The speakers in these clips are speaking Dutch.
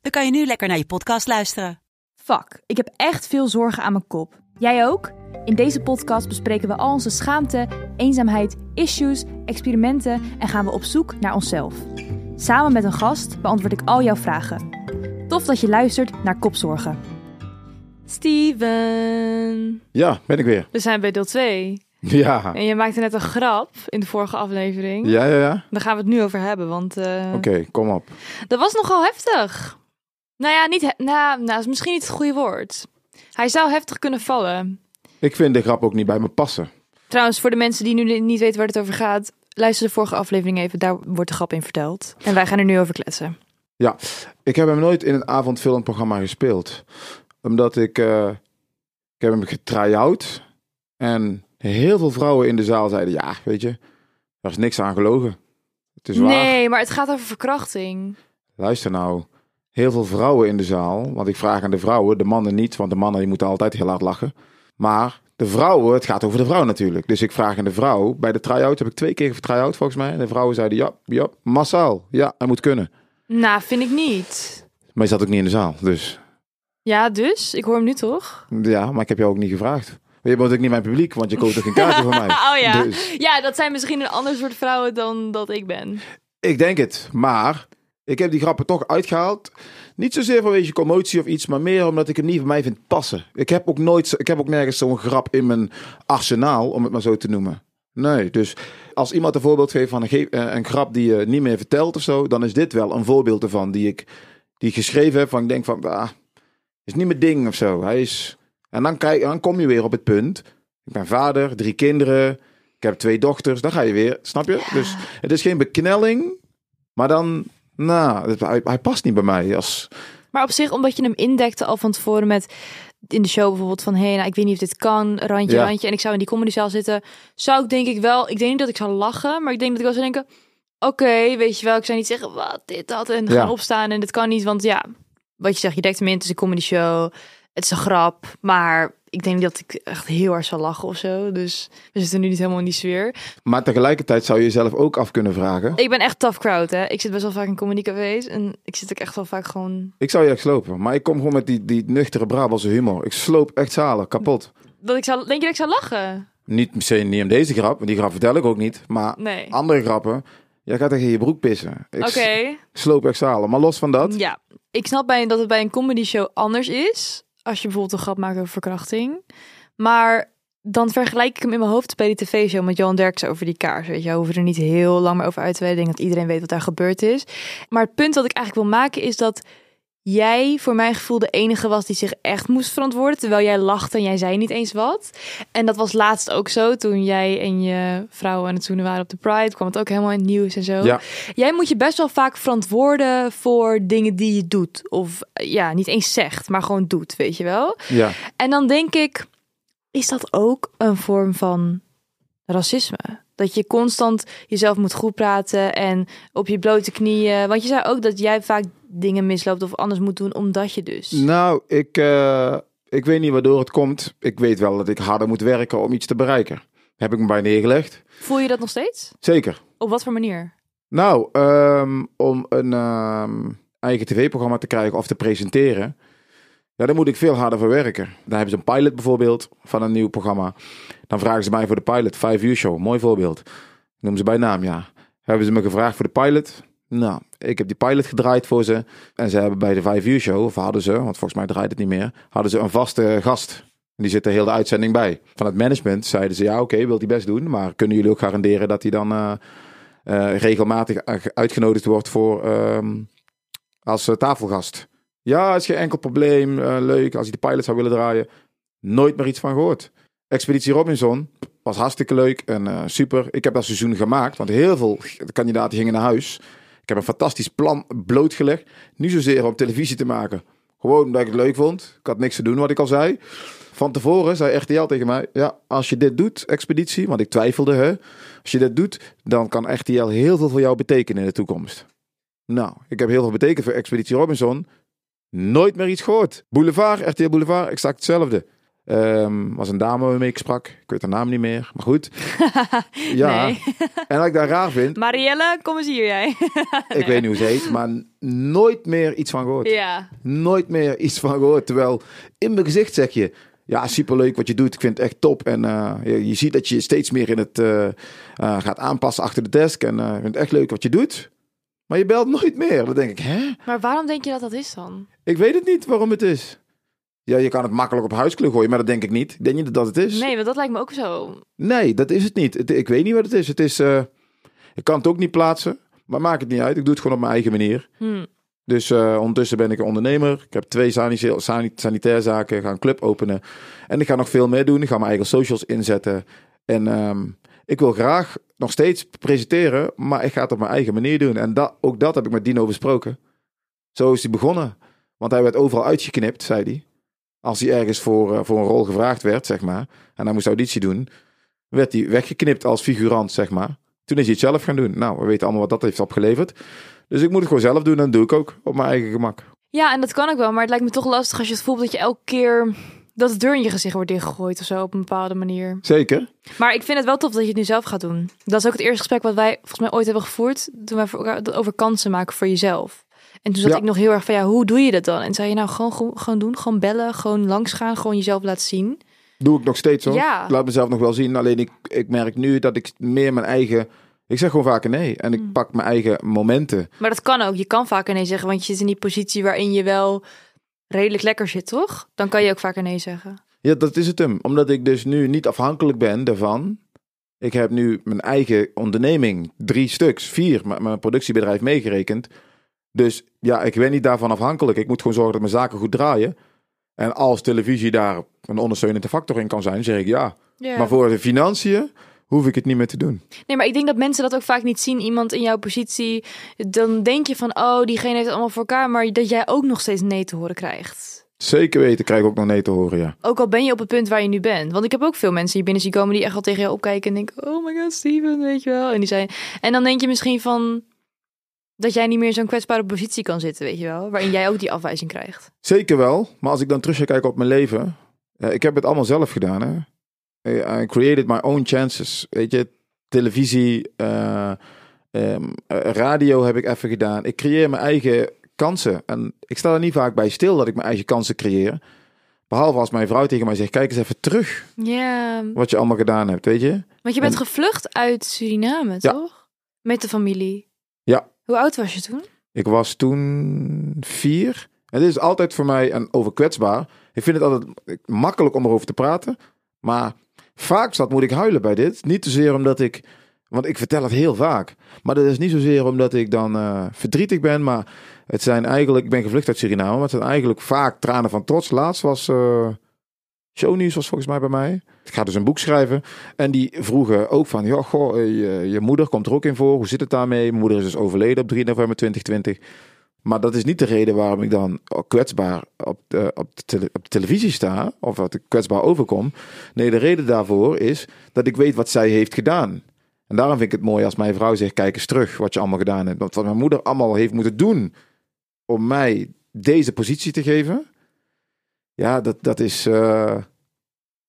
dan kan je nu lekker naar je podcast luisteren. Fuck, ik heb echt veel zorgen aan mijn kop. Jij ook? In deze podcast bespreken we al onze schaamte, eenzaamheid, issues, experimenten en gaan we op zoek naar onszelf. Samen met een gast beantwoord ik al jouw vragen. Tof dat je luistert naar Kopzorgen. Steven, Ja, ben ik weer. we zijn bij deel 2. Ja. En je maakte net een grap in de vorige aflevering. Ja, ja, ja. Daar gaan we het nu over hebben, want eh, Oké, kom op. dat was nogal heftig. Nou ja, niet nou, nou, is misschien niet het goede woord. Hij zou heftig kunnen vallen. Ik vind de grap ook niet bij me passen. Trouwens, voor de mensen die nu niet weten waar het over gaat, luister de vorige aflevering even. Daar wordt de grap in verteld. En wij gaan er nu over kletsen. Ik heb hem nooit in een avondvullend programma gespeeld. Omdat ik... eh, ik heb hem getry-out. En heel veel vrouwen in de zaal zeiden... Ja, weet je, daar is niks aan gelogen. Het is waar. Nee, maar het gaat over verkrachting. Luister nou. Heel veel vrouwen in de zaal. Want ik vraag aan de vrouwen, de mannen niet. Want de mannen die moeten altijd heel hard lachen. Maar de vrouwen, het gaat over de vrouw natuurlijk. Dus ik vraag aan de vrouw. Bij de try-out heb ik twee keer getry-out volgens mij. En de vrouwen zeiden ja, ja, massaal. Ja, hij moet kunnen. Nou, vind ik niet. Maar je zat ook niet in de zaal. Dus Ja, dus? Ik hoor hem nu toch? ja, maar ik heb jou ook niet gevraagd. Je bent ook niet mijn publiek, want je koopt ook een kaartje van mij. Oh ja. Dus Ja, dat zijn misschien een ander soort vrouwen dan dat ik ben. ik denk het. Maar ik heb die grappen toch uitgehaald. Niet zozeer vanwege commotie of iets, maar meer omdat ik hem niet bij mij vind passen. Ik heb ook nooit, ik heb ook nergens zo'n grap in mijn arsenaal, om het maar zo te noemen. Nee, dus als iemand een voorbeeld geeft van een, eh, een grap die je niet meer vertelt of zo, dan is dit wel een voorbeeld ervan die ik, die ik geschreven heb. Van ik denk van, ah, is niet mijn ding of zo. Hij is, en dan, kijk, dan kom je weer op het punt. Ik ben vader, drie kinderen, ik heb twee dochters. Dan ga je weer, snap je? Dus het is geen beknelling, maar dan, nou, hij, hij past niet bij mij. Als, Maar op zich, omdat je hem indekte al van tevoren met in de show bijvoorbeeld van... hé, hey, nou, ik weet niet of dit kan, randje, Ja. randje. En ik zou in die comedyzaal zitten. Zou ik denk ik wel... Ik denk niet dat ik zou lachen, maar ik denk dat ik wel zou denken... Oké, weet je wel, ik zou niet zeggen wat, dit, dat. En Ja. gaan opstaan en dit kan niet. Want ja, wat je zegt, je dekt hem in, een comedy show. Het is een grap, maar ik denk dat ik echt heel erg zal lachen of zo. Dus we zitten nu niet helemaal in die sfeer. maar tegelijkertijd zou je jezelf ook af kunnen vragen. Ik ben echt tough crowd, hè. Ik zit best wel vaak in comedycafés. En ik zit ook echt wel vaak gewoon... Ik zou je echt slopen, maar ik kom gewoon met die, die nuchtere Brabantse humor. Ik sloop echt zalen, kapot. Dat ik zou, denk je dat ik zou lachen? Niet se niet om deze grap, want die grap vertel ik ook niet. Maar Nee. andere grappen, jij gaat tegen je broek pissen. Ik Oké. sloop echt zalen. Maar los van dat, Ja, ik snap bij dat het bij een comedy show anders is. Als je bijvoorbeeld een grap maakt over verkrachting. Maar dan vergelijk ik hem in mijn hoofd bij die tv-show met Johan Derksen over die kaars. Weet je, we hoeven er niet heel lang meer over uit te wijden. Ik dat iedereen weet wat daar gebeurd is. Maar het punt dat ik eigenlijk wil maken is dat jij voor mijn gevoel de enige was die zich echt moest verantwoorden. Terwijl jij lachte en jij zei niet eens wat. En dat was laatst ook zo. Toen jij en je vrouw aan het zoenen waren op de Pride, kwam het ook helemaal in het nieuws en zo. Ja. Jij moet je best wel vaak verantwoorden voor dingen die je doet. Of eh, ja, niet eens zegt, maar gewoon doet, weet je wel. ja. En dan denk ik, is dat ook een vorm van racisme? Dat je constant jezelf moet goed praten en op je blote knieën. Want je zei ook dat jij vaak dingen misloopt of anders moet doen, omdat je dus. Nou, ik, eh, ik weet niet waardoor het komt. Ik weet wel dat ik harder moet werken om iets te bereiken. Heb ik me bij neergelegd. Voel je dat nog steeds? Zeker. Op wat voor manier? Nou, ehm, om een ehm, eigen tv-programma te krijgen of te presenteren, ja, daar moet ik veel harder voor werken. Dan hebben ze een pilot bijvoorbeeld van een nieuw programma. Dan vragen ze mij voor de pilot, 5 uur show, mooi voorbeeld. Noem ze bij naam, ja. Hebben ze me gevraagd voor de pilot? Nou, ik heb die pilot gedraaid voor ze. En ze hebben bij de 5 uur show, of hadden ze, want volgens mij draait het niet meer, hadden ze een vaste gast. Die zit er heel de uitzending bij. Van het management zeiden ze, ja oké, wilt hij best doen. Maar kunnen jullie ook garanderen dat hij dan eh, eh, regelmatig uitgenodigd wordt voor ehm, als eh, tafelgast? Ja, is geen enkel probleem. leuk, als hij de pilot zou willen draaien. Nooit meer iets van gehoord. Expeditie Robinson was hartstikke leuk en super. Ik heb dat seizoen gemaakt, want heel veel kandidaten gingen naar huis. Heb een fantastisch plan blootgelegd. Niet zozeer om televisie te maken. Gewoon omdat ik het leuk vond. Ik had niks te doen, wat ik al zei. Van tevoren zei RTL tegen mij: Ja, als je dit doet, expeditie, want ik twijfelde, hè. Als je dit doet, dan kan RTL heel veel voor jou betekenen in de toekomst. Nou, ik heb heel veel betekend voor Expeditie Robinson. Nooit meer iets gehoord. Boulevard, RTL Boulevard, exact hetzelfde. Ehm, was een dame waarmee ik sprak. Ik weet haar naam niet meer, maar goed. Ja, en wat ik daar raar vind, Marielle, kom eens hier jij. ik weet niet hoe ze heet, maar nooit meer iets van gehoord. ja. Nooit meer iets van gehoord. Terwijl in mijn gezicht zeg je, ja, superleuk wat je doet. Ik vind het echt top. En eh, je, je ziet dat je steeds meer in het eh, eh, gaat aanpassen achter de desk. En ik vind het echt leuk wat je doet. Maar je belt nooit meer. Dan denk ik, hè? Maar waarom denk je dat dat is dan? Ik weet het niet waarom het is. Ja, je kan het makkelijk op huiskleur gooien, maar dat denk ik niet. Denk je dat het is? Nee, want dat lijkt me ook zo. Nee, dat is het niet. Het- ik weet niet wat het is. Het is eh, ik kan het ook niet plaatsen, maar maakt het niet uit. Ik doe het gewoon op mijn eigen manier. Hm. Dus eh, ondertussen ben ik een ondernemer. Ik heb twee sanitair, sani- sanitairzaken. Ik ga een club openen. En ik ga nog veel meer doen. Ik ga mijn eigen socials inzetten. En ehm, ik wil graag nog steeds presenteren, maar ik ga het op mijn eigen manier doen. En dat, ook dat heb ik met Dino besproken. Zo is hij begonnen. Want hij werd overal uitgeknipt, zei hij. Als hij ergens voor, eh, voor een rol gevraagd werd, zeg maar. En hij moest auditie doen. Werd hij weggeknipt als figurant, zeg maar. Toen is hij het zelf gaan doen. Nou, we weten allemaal wat dat heeft opgeleverd. Dus ik moet het gewoon zelf doen en dat doe ik ook op mijn eigen gemak. Ja, en dat kan ook wel, maar het lijkt me toch lastig als je het voelt dat je elke keer dat de deur in je gezicht wordt dichtgegooid of zo op een bepaalde manier. Zeker. Maar ik vind het wel tof dat je het nu zelf gaat doen. Dat is ook het eerste gesprek wat wij volgens mij ooit hebben gevoerd toen wij over kansen maken voor jezelf. En toen zat Ja. ik nog heel erg van ja, hoe doe je dat dan? En zei je nou gewoon, gewoon, doen, gewoon bellen, gewoon langs gaan, gewoon jezelf laten zien. Doe ik nog steeds zo. Ja. Ik laat mezelf nog wel zien. Alleen ik, ik merk nu dat ik meer mijn eigen... Ik zeg gewoon vaker nee. En ik Mm. pak mijn eigen momenten. Maar dat kan ook. Je kan vaker nee zeggen, want je zit in die positie waarin je wel redelijk lekker zit, toch? Dan kan je ook vaker nee zeggen. Ja, dat is het hem. Omdat ik dus nu niet afhankelijk ben daarvan. Ik heb nu mijn eigen onderneming. Drie stuks, vier. Mijn productiebedrijf meegerekend. Dus ja, ik ben niet daarvan afhankelijk. Ik moet gewoon zorgen dat mijn zaken goed draaien. En als televisie daar een ondersteunende factor in kan zijn, zeg ik ja. Maar voor de financiën hoef ik het niet meer te doen. Nee, maar ik denk dat mensen dat ook vaak niet zien. Iemand in jouw positie, dan denk je van, oh, diegene heeft het allemaal voor elkaar, maar dat jij ook nog steeds nee te horen krijgt. Zeker weten, krijg ik ook nog nee te horen, ja. Ook al ben je op het punt waar je nu bent. Want ik heb ook veel mensen die binnen zien komen die echt al tegen jou opkijken en denken, oh my god, Steven, weet je wel. En, die zijn... en dan denk je misschien van dat jij niet meer in zo'n kwetsbare positie kan zitten, weet je wel. Waarin jij ook die afwijzing krijgt. Zeker wel, maar als ik dan terug ga kijken op mijn leven, ik heb het allemaal zelf gedaan. Hè? I created my own chances. Weet je, televisie, eh, ehm, eh, radio heb ik even gedaan. Ik creëer mijn eigen kansen. En ik sta er niet vaak bij stil dat ik mijn eigen kansen creëer. Behalve als mijn vrouw tegen mij zegt: Kijk eens even terug Ja, wat je allemaal gedaan hebt, weet je? want je bent En- gevlucht uit Suriname, Ja. toch? Met de familie. Ja. Hoe oud was je toen? Ik was toen vier. En dit is altijd voor mij een over kwetsbaar. Ik vind het altijd makkelijk om erover te praten. Maar vaak zat moet ik huilen bij dit. Niet zozeer omdat ik. Want ik vertel het heel vaak. Maar dat is niet zozeer omdat ik dan eh, verdrietig ben. Maar het zijn eigenlijk. Ik ben gevlucht uit Suriname. Maar het zijn eigenlijk vaak tranen van trots. Laatst was. eh Shownieuws was volgens mij bij mij. Ik ga dus een boek schrijven. En die vroegen ook van, ja, goh, eh, je, moeder komt er ook in voor. Hoe zit het daarmee? Mijn moeder is dus overleden op 3 november 2020. Maar dat is niet de reden waarom ik dan kwetsbaar op de, op de, op de televisie sta. Of dat ik kwetsbaar overkom. Nee, de reden daarvoor is dat ik weet wat zij heeft gedaan. En daarom vind ik het mooi als mijn vrouw zegt, kijk eens terug wat je allemaal gedaan hebt. Wat mijn moeder allemaal heeft moeten doen om mij deze positie te geven. Ja, dat, dat is... eh,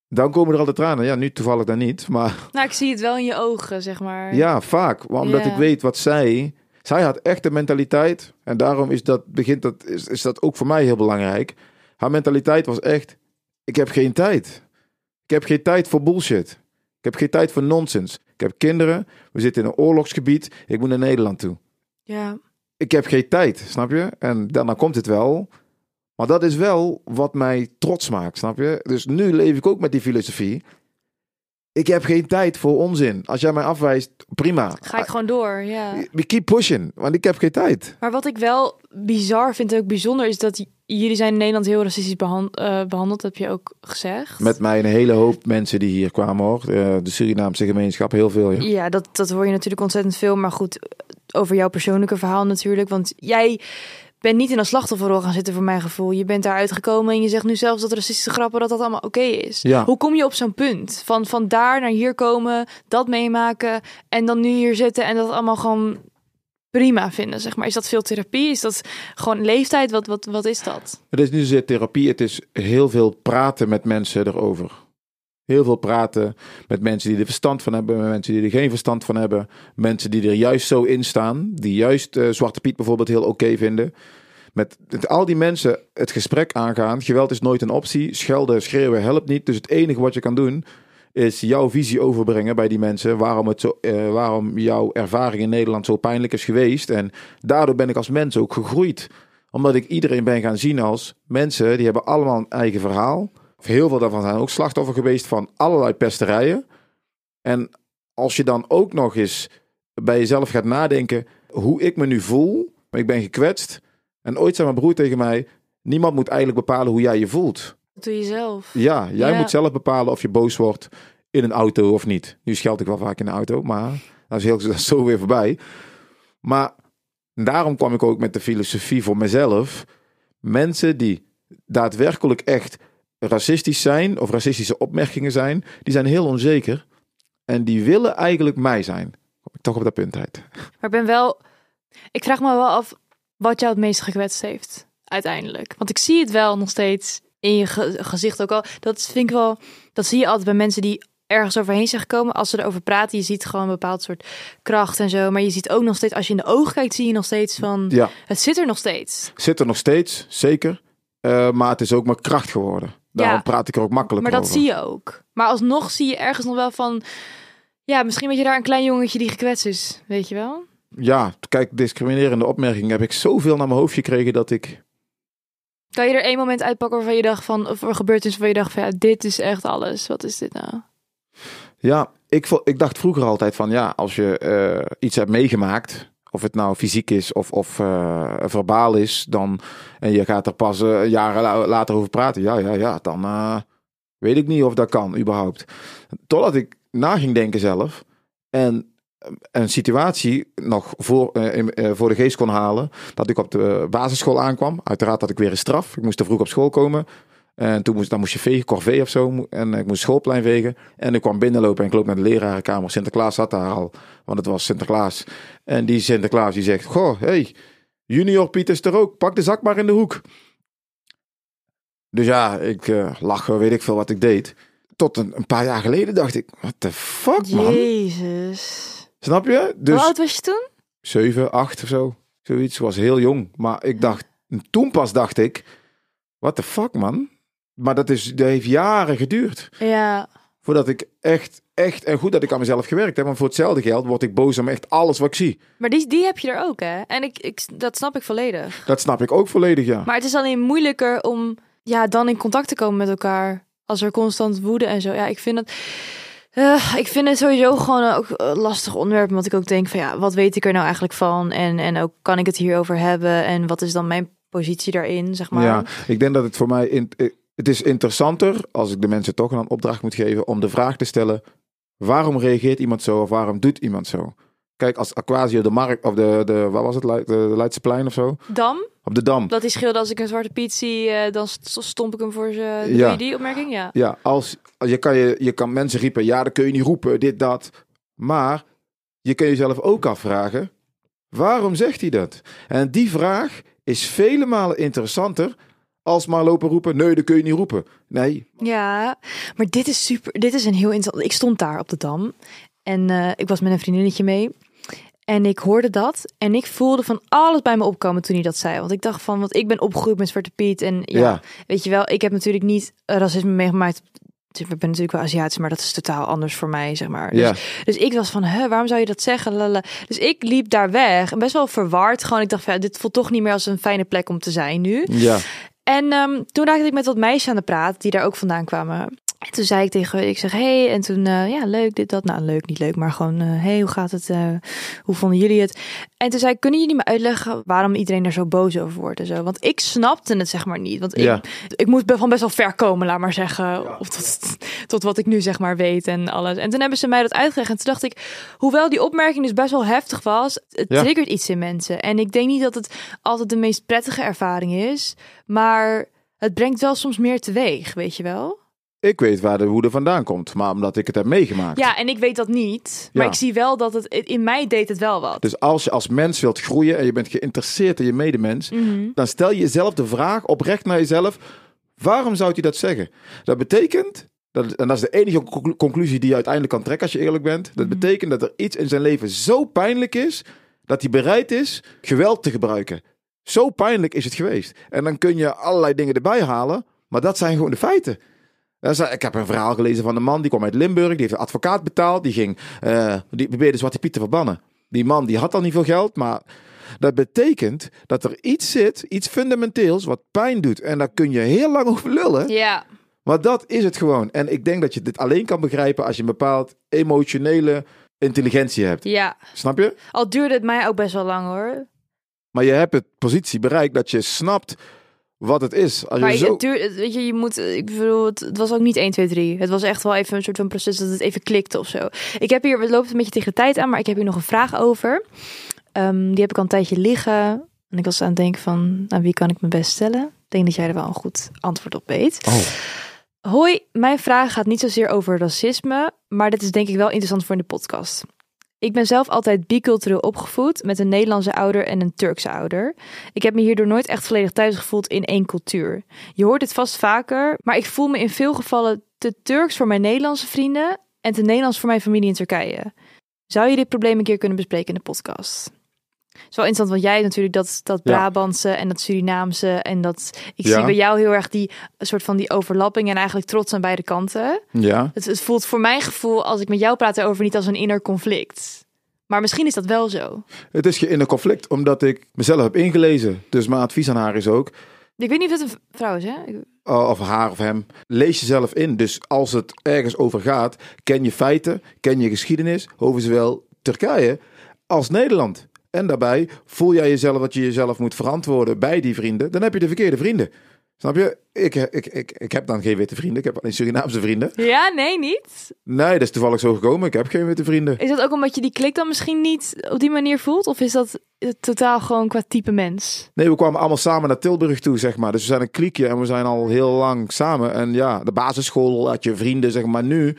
dan komen er altijd tranen. Ja, nu toevallig dan niet. Maar Nou, ik zie het wel in je ogen, zeg maar. ja, vaak. Omdat Ja. ik weet wat zij... Zij had echt een mentaliteit. En daarom is dat, begint dat, is, is dat ook voor mij heel belangrijk. Haar mentaliteit was echt... Ik heb geen tijd. Ik heb geen tijd voor bullshit. Ik heb geen tijd voor nonsens. Ik heb kinderen. We zitten in een oorlogsgebied. Ik moet naar Nederland toe. Ja. Ik heb geen tijd, snap je? En dan komt het wel. Maar dat is wel wat mij trots maakt, snap je? Dus nu leef ik ook met die filosofie. Ik heb geen tijd voor onzin. Als jij mij afwijst, prima. Ga ik gewoon door, ja. We keep pushing, want ik heb geen tijd. Maar wat ik wel bizar vind en ook bijzonder is dat jullie zijn in Nederland heel racistisch eh, behandeld, heb je ook gezegd. Met mij een hele hoop mensen die hier kwamen hoor. Eh, De Surinaamse gemeenschap, heel veel. Ja. Ja, dat, dat hoor je natuurlijk ontzettend veel. Maar goed, over jouw persoonlijke verhaal natuurlijk. Want jij bent niet in een slachtofferrol gaan zitten voor mijn gevoel. Je bent daaruit gekomen en je zegt nu zelfs dat racistische grappen dat dat allemaal oké is. Ja. Hoe kom je op zo'n punt? Van, van daar naar hier komen, dat meemaken en dan nu hier zitten en dat allemaal gewoon prima vinden, zeg maar. Is dat veel therapie? Is dat gewoon leeftijd? Wat, wat, wat is dat? Het is niet zozeer therapie, het is heel veel praten met mensen erover. Heel veel praten met mensen die er verstand van hebben, met mensen die er geen verstand van hebben. Mensen die er juist zo in staan, die juist eh, Zwarte Piet bijvoorbeeld heel oké vinden. Met, al die mensen het gesprek aangaan. Geweld is nooit een optie. Schelden, schreeuwen helpt niet. Dus het enige wat je kan doen is jouw visie overbrengen bij die mensen. Waarom, het zo, eh, waarom jouw ervaring in Nederland zo pijnlijk is geweest. En daardoor ben ik als mens ook gegroeid. Omdat ik iedereen ben gaan zien als mensen die hebben allemaal een eigen verhaal. Heel veel daarvan zijn ook slachtoffer geweest van allerlei pesterijen. En als je dan ook nog eens bij jezelf gaat nadenken hoe ik me nu voel. Ik ben gekwetst. En ooit zei mijn broer tegen mij: niemand moet eigenlijk bepalen hoe jij je voelt. Dat doe je zelf. Ja, jij Ja. moet zelf bepalen of je boos wordt in een auto of niet. Nu scheld ik wel vaak in de auto, maar dat is, heel, dat is zo weer voorbij. Maar daarom kwam ik ook met de filosofie voor mezelf. Mensen die daadwerkelijk echt racistisch zijn of racistische opmerkingen zijn, die zijn heel onzeker. En die willen eigenlijk mij zijn. Kom ik toch op dat punt uit. Maar ik ben wel... Ik vraag me wel af wat jou het meest gekwetst heeft, uiteindelijk. Want ik zie het wel nog steeds in je ge- gezicht ook al. Dat vind ik wel... Dat zie je altijd bij mensen die ergens overheen zijn gekomen. Als ze erover praten, je ziet gewoon een bepaald soort kracht en zo. Maar je ziet ook nog steeds, als je in de ogen kijkt, zie je nog steeds van... Ja, Het zit er nog steeds. zit er nog steeds, zeker. Eh, maar het is ook mijn kracht geworden. Daarom Ja. praat ik er ook makkelijk Maar dat over. zie je ook. Maar alsnog zie je ergens nog wel van... Ja, misschien weet je daar een klein jongetje die gekwetst is. Weet je wel? Ja, kijk, discriminerende opmerkingen heb ik zoveel naar mijn hoofd gekregen dat ik... Kan je er één moment uitpakken waarvan je dacht van... Of er gebeurd is waarvan je dacht van... Ja, dit is echt alles. Wat is dit nou? Ja, ik, ik dacht vroeger altijd van ja, als je eh, iets hebt meegemaakt, of het nou fysiek is of, of eh, verbaal is, dan, en je gaat er pas eh, jaren la- later over praten, ja, ja, ja, dan eh, weet ik niet of dat kan überhaupt. Totdat ik na ging denken zelf en een situatie nog voor, voor de geest kon halen, dat ik op de basisschool aankwam. Uiteraard had ik weer een straf. Ik moest te vroeg op school komen. En toen moest, dan moest je vegen, corvée of zo. En ik moest schoolplein vegen. En ik kwam binnenlopen en ik loop naar de lerarenkamer. Sinterklaas zat daar al, want het was Sinterklaas. En die Sinterklaas die zegt, goh, hey, junior Piet is er ook. Pak de zak maar in de hoek. Dus ja, ik eh lachen, weet ik veel wat ik deed. Tot een, een paar jaar geleden dacht ik, what the fuck man? Jezus. Snap je? Hoe Dus oud was je toen? 7, 8 of zo. Zoiets. was heel jong. Maar ik dacht, toen pas dacht ik, what the fuck man? Maar dat, is, dat heeft jaren geduurd. Ja. Voordat ik echt, echt, en goed dat ik aan mezelf gewerkt heb. Want voor hetzelfde geld word ik boos om echt alles wat ik zie. Maar die, die heb je er ook, hè? En ik, ik, dat snap ik volledig. Dat snap ik ook volledig, ja. Maar het is alleen moeilijker om ja, dan in contact te komen met elkaar. Als er constant woede en zo. Ja, ik vind het... eh, ik vind het sowieso gewoon ook een lastig onderwerp. Want ik ook denk van ja, wat weet ik er nou eigenlijk van? En, en ook kan ik het hierover hebben? En wat is dan mijn positie daarin, zeg maar? Ja, ik denk dat het voor mij... In, eh, het is interessanter, als ik de mensen toch een opdracht moet geven, om de vraag te stellen, waarom reageert iemand zo of waarom doet iemand zo? Kijk, als Aquasio de markt, of de, de waar was het, de, de Leidseplein of zo? Dam, Op de Dam. dat is schilder als ik een zwarte piet zie, eh, dan st- stomp ik hem voor ze. Doe Ja. je die opmerking? Ja. Ja, als, je, kan je, je kan mensen riepen, ja, dat kun je niet roepen, dit, dat. Maar je kun jezelf ook afvragen, waarom zegt hij dat? En die vraag is vele malen interessanter als maar lopen roepen, nee, dat kun je niet roepen. Nee, Ja, maar dit is super. Dit is een heel interessant. Ik stond daar op de dam en eh, ik was met een vriendinnetje mee. En ik hoorde dat en ik voelde van alles bij me opkomen toen hij dat zei. Want ik dacht van, want ik ben opgegroeid met Zwarte Piet. En ja, Ja. weet je wel, ik heb natuurlijk niet racisme meegemaakt. Ik ben natuurlijk wel Aziatisch, maar dat is totaal anders voor mij, zeg maar. Dus, ja, dus ik was van, hè, waarom zou je dat zeggen? Lala. Dus ik liep daar weg en best wel verward. Gewoon, ik dacht van, ja, dit voelt toch niet meer als een fijne plek om te zijn nu. ja, En ehm, toen raakte ik met wat meisjes aan de praat, die daar ook vandaan kwamen. En toen zei ik tegen ik zeg hey en toen eh, ja leuk dit dat. Nou leuk niet leuk maar gewoon eh hey hoe gaat het eh, hoe vonden jullie het? En toen zei ik kunnen jullie me uitleggen waarom iedereen er zo boos over wordt en zo? Want ik snapte het zeg maar niet. Want ik, Ja. ik moest van best wel ver komen laat maar zeggen of tot, tot wat ik nu zeg maar weet en alles. En toen hebben ze mij dat uitgelegd en toen dacht ik hoewel die opmerking dus best wel heftig was het Ja. triggert iets in mensen. En ik denk niet dat het altijd de meest prettige ervaring is maar het brengt wel soms meer teweeg weet je wel Ik weet waar de woede vandaan komt, maar omdat ik het heb meegemaakt. Ja, en ik weet dat niet. Maar Ja. ik zie wel dat het in mij deed het wel wat. Dus als je als mens wilt groeien en je bent geïnteresseerd in je medemens, Mhm. dan stel je jezelf de vraag oprecht naar jezelf: waarom zou hij dat zeggen? Dat betekent, dat, en dat is de enige conclu- conclusie die je uiteindelijk kan trekken als je eerlijk bent. Dat Mhm. betekent dat er iets in zijn leven zo pijnlijk is dat hij bereid is geweld te gebruiken. Zo pijnlijk is het geweest. En dan kun je allerlei dingen erbij halen, maar dat zijn gewoon de feiten. Ik heb een verhaal gelezen van een man die kwam uit Limburg, die heeft een advocaat betaald, die ging, eh, die probeerde Zwarte Piet te verbannen. Die man die had al niet veel geld, maar dat betekent dat er iets zit, iets fundamenteels, wat pijn doet. En daar kun je heel lang over lullen, Ja, maar dat is het gewoon. En ik denk dat je dit alleen kan begrijpen als je een bepaald emotionele intelligentie hebt. ja. Snap je? Al duurde het mij ook best wel lang hoor. Maar je hebt het positie bereikt dat je snapt wat het is. Als Maar je zo... het weet je, je moet, ik bedoel, het, het was ook niet 1, 2, 3. Het was echt wel even een soort van proces dat het even klikte of zo. Ik heb hier, we lopen een beetje tegen de tijd aan, maar ik heb hier nog een vraag over. Ehm, die heb ik al een tijdje liggen. En ik was aan het denken van, nou, wie kan ik me best stellen? Ik denk dat jij er wel een goed antwoord op weet. Oh. Hoi, mijn vraag gaat niet zozeer over racisme, maar dit is denk ik wel interessant voor in de podcast. Ik ben zelf altijd bicultureel opgevoed met een Nederlandse ouder en een Turkse ouder. Ik heb me hierdoor nooit echt volledig thuis gevoeld in één cultuur. Je hoort het vast vaker, maar ik voel me in veel gevallen te Turks voor mijn Nederlandse vrienden en te Nederlands voor mijn familie in Turkije. Zou je dit probleem een keer kunnen bespreken in de podcast? Het is wel interessant, want jij natuurlijk dat, dat Ja. Brabantse en dat Surinaamse en dat... Ik Ja. zie bij jou heel erg die soort van die overlapping en eigenlijk trots aan beide kanten. Ja. Het, het voelt voor mijn gevoel, als ik met jou praat erover, niet als een inner conflict. Maar misschien is dat wel zo. Het is geen conflict, omdat ik mezelf heb ingelezen. Dus mijn advies aan haar is ook, Ik weet niet of het een vrouw is, hè? Uh, of haar of hem, lees jezelf in. Dus als het ergens over gaat, ken je feiten, ken je geschiedenis over zowel Turkije als Nederland. En daarbij voel jij jezelf dat je jezelf moet verantwoorden bij die vrienden, dan heb je de verkeerde vrienden. Snap je? Ik, ik, ik, ik heb dan geen witte vrienden, ik heb alleen Surinaamse vrienden. Ja, nee, niet. Nee, dat is toevallig zo gekomen, ik heb geen witte vrienden. Is dat ook omdat je die klik dan misschien niet op die manier voelt? Of is dat totaal gewoon qua type mens? Nee, we kwamen allemaal samen naar Tilburg toe, zeg maar. Dus we zijn een kliekje en we zijn al heel lang samen. En ja, de basisschool had je vrienden, zeg maar. Nu,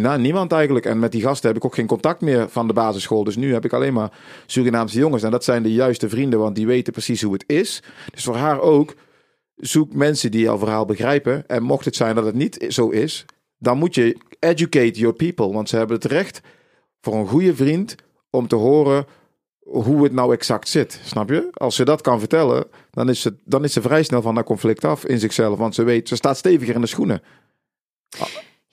nou, niemand eigenlijk. En met die gasten heb ik ook geen contact meer van de basisschool. Dus nu heb ik alleen maar Surinaamse jongens. En dat zijn de juiste vrienden, want die weten precies hoe het is. Dus voor haar ook, zoek mensen die jouw verhaal begrijpen. En mocht het zijn dat het niet zo is, dan moet je educate your people. Want ze hebben het recht voor een goede vriend om te horen hoe het nou exact zit. Snap je? Als ze dat kan vertellen, dan is, het, dan is ze vrij snel van dat conflict af in zichzelf. Want ze weet, ze staat steviger in de schoenen.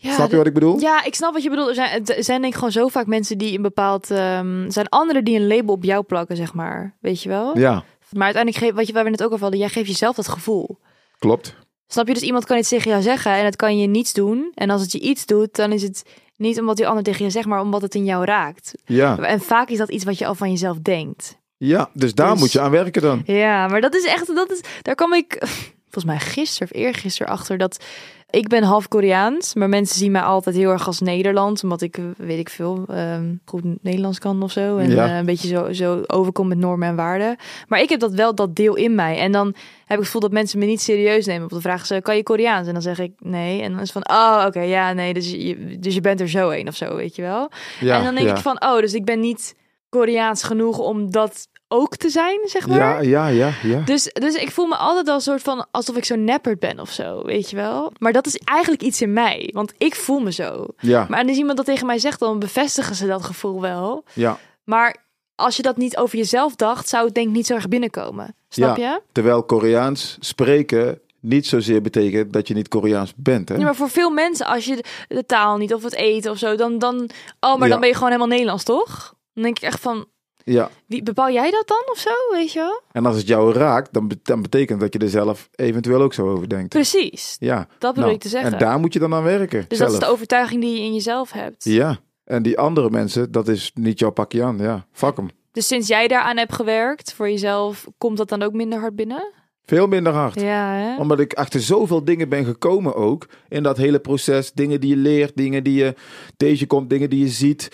Ja, Snap je wat ik bedoel? Ja, ik snap wat je bedoelt. Er zijn, er zijn denk ik gewoon zo vaak mensen die een bepaald... er zijn anderen die een label op jou plakken, zeg maar. Weet je wel? Ja, Maar uiteindelijk, geef, wat je, waar we het ook over hadden, jij geeft jezelf dat gevoel. klopt. Snap je? Dus iemand kan iets tegen jou zeggen en het kan je niets doen. En als het je iets doet, dan is het niet omdat die ander tegen je zegt, maar omdat het in jou raakt. Ja, En vaak is dat iets wat je al van jezelf denkt. ja dus daar Dus- moet je aan werken dan. Ja, maar dat is echt, dat is, daar kwam ik volgens mij gisteren of eergisteren achter dat ik ben half Koreaans, maar mensen zien mij altijd heel erg als Nederlands, omdat ik, eh, weet ik veel, ehm, goed Nederlands kan of zo. En Ja. eh, een beetje zo, zo overkom met normen en waarden. Maar ik heb dat wel, dat deel in mij. En dan heb ik het gevoel dat mensen me niet serieus nemen. Op de vraag ze, kan je Koreaans? En dan zeg ik nee. En dan is het van, oh, oké, ja, nee, dus je, dus je bent er zo een of zo, weet je wel. Ja, en dan denk ja. ik van, oh, dus ik ben niet Koreaans genoeg om dat ook te zijn, zeg maar. Ja, ja, ja, ja. Dus, dus ik voel me altijd al een soort van alsof ik zo nepperd ben of zo, weet je wel. Maar dat is eigenlijk iets in mij, want ik voel me zo. Ja, Maar als iemand dat tegen mij zegt, dan bevestigen ze dat gevoel wel. ja. Maar als je dat niet over jezelf dacht, zou het denk ik niet zo erg binnenkomen. Snap Ja. je? Terwijl Koreaans spreken niet zozeer betekent dat je niet Koreaans bent. Hè? Ja, maar voor veel mensen, als je de, taal niet of het eten of zo, dan, dan, oh, maar Ja. dan ben je gewoon helemaal Nederlands, toch? Dan denk ik echt van, Ja. Wie, bepaal jij dat dan of zo, weet je wel? En als het jou raakt, dan, dan betekent dat je er zelf eventueel ook zo over denkt. Precies. Ja. Dat bedoel Nou, ik te zeggen. En daar moet je dan aan werken. dus zelf. dat is de overtuiging die je in jezelf hebt. Ja. En die andere mensen, dat is niet jouw pakje aan. Ja, fuck hem. Dus sinds jij daaraan hebt gewerkt voor jezelf, komt dat dan ook minder hard binnen? Veel minder hard. Ja, hè? Omdat ik achter zoveel dingen ben gekomen ook. In dat hele proces. Dingen die je leert, dingen die je tegenkomt, dingen die je ziet.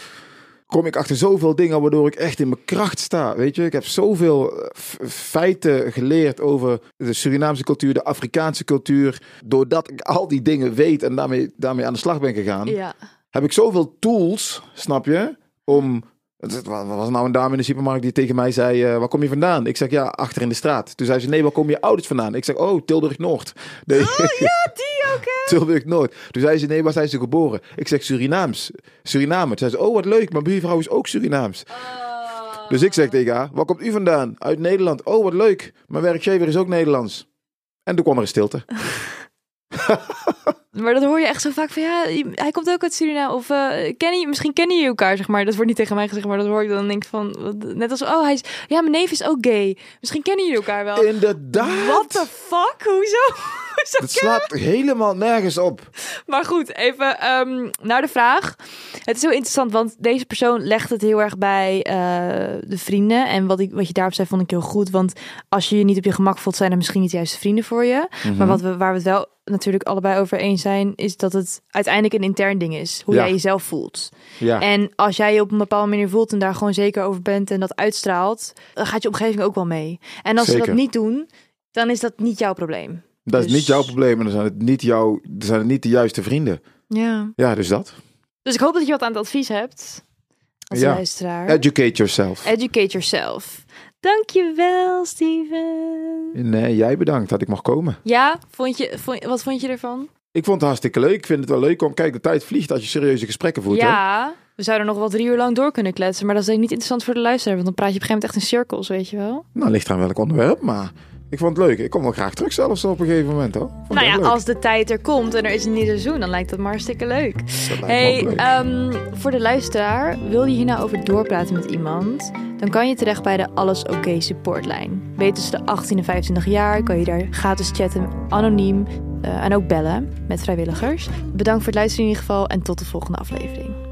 Kom ik achter zoveel dingen waardoor ik echt in mijn kracht sta. Weet je, ik heb zoveel eh, feiten geleerd over de Surinaamse cultuur, de Afrikaanse cultuur. Doordat ik al die dingen weet en daarmee, daarmee aan de slag ben gegaan. Ja. heb ik zoveel tools, snap je? Om. Het wat was nou een dame in de supermarkt die tegen mij zei: eh, Waar kom je vandaan? Ik zeg ja, achter in de straat. Toen zei ze: Nee, waar komen je ouders vandaan? Ik zeg: Oh, Tilburg Noord. Nee. Oh ja, die ook, hè? Tilburg Noord. Toen zei ze: Nee, waar zijn ze geboren? Ik zeg: Surinaams. Suriname. Toen zei ze: Oh, wat leuk. Mijn buurvrouw is ook Surinaams. Oh. Dus ik zeg tegen haar: Waar komt u vandaan? Uit Nederland. Oh, wat leuk. Mijn werkgever is ook Nederlands. En toen kwam er een stilte. Maar dat hoor je echt zo vaak van ja, hij komt ook uit Suriname. Of eh kennen je, misschien kennen je elkaar, zeg maar. Dat wordt niet tegen mij gezegd, maar dat hoor ik dan en denk ik van. Net als, oh, hij is. Ja, mijn neef is ook gay. Misschien kennen jullie elkaar wel. Inderdaad. What the fuck? Hoezo? Hoezo Het slaat helemaal nergens op. Maar goed, even ehm, naar de vraag. Het is heel interessant, want deze persoon legt het heel erg bij eh, de vrienden. En wat, ik, wat je daarop zei, vond ik heel goed. Want als je je niet op je gemak voelt, zijn er misschien niet de juiste vrienden voor je. Mhm. Maar wat we, waar we het wel natuurlijk allebei over eens zijn, is dat het uiteindelijk een intern ding is. Hoe Ja. jij jezelf voelt. Ja. En als jij je op een bepaalde manier voelt en daar gewoon zeker over bent en dat uitstraalt, dan gaat je omgeving ook wel mee. En als ze dat niet doen, dan is dat niet jouw probleem. Dat is Dus- niet jouw probleem en dan zijn het niet, jouw, dan zijn het niet de juiste vrienden. Ja. Ja, dus dat. Dus ik hoop dat je wat aan het advies hebt. Als Ja. luisteraar. Educate yourself. Educate yourself. Dankjewel, Steven. Nee, jij bedankt dat ik mag komen. Ja, vond je, vond, wat vond je ervan? Ik vond het hartstikke leuk. Ik vind het wel leuk om... Kijk, de tijd vliegt als je serieuze gesprekken voert. hè? ja, we zouden nog wel drie uur lang door kunnen kletsen. Maar dat is denk ik niet interessant voor de luisteraar. Want dan praat je op een gegeven moment echt in cirkels, weet je wel. Nou, ligt aan welk onderwerp, maar ik vond het leuk. Ik kom wel graag terug zelfs op een gegeven moment, hoor. Nou ja, als de tijd er komt en er is een nieuw seizoen, dan lijkt dat maar hartstikke leuk. Hey, leuk. ehm, voor de luisteraar, wil je hier nou over doorpraten met iemand? Dan kan je terecht bij de Alles Oké supportlijn. Ben je tussen de 18 en 25 jaar, kan je daar gratis chatten, anoniem eh, en ook bellen met vrijwilligers. Bedankt voor het luisteren in ieder geval en tot de volgende aflevering.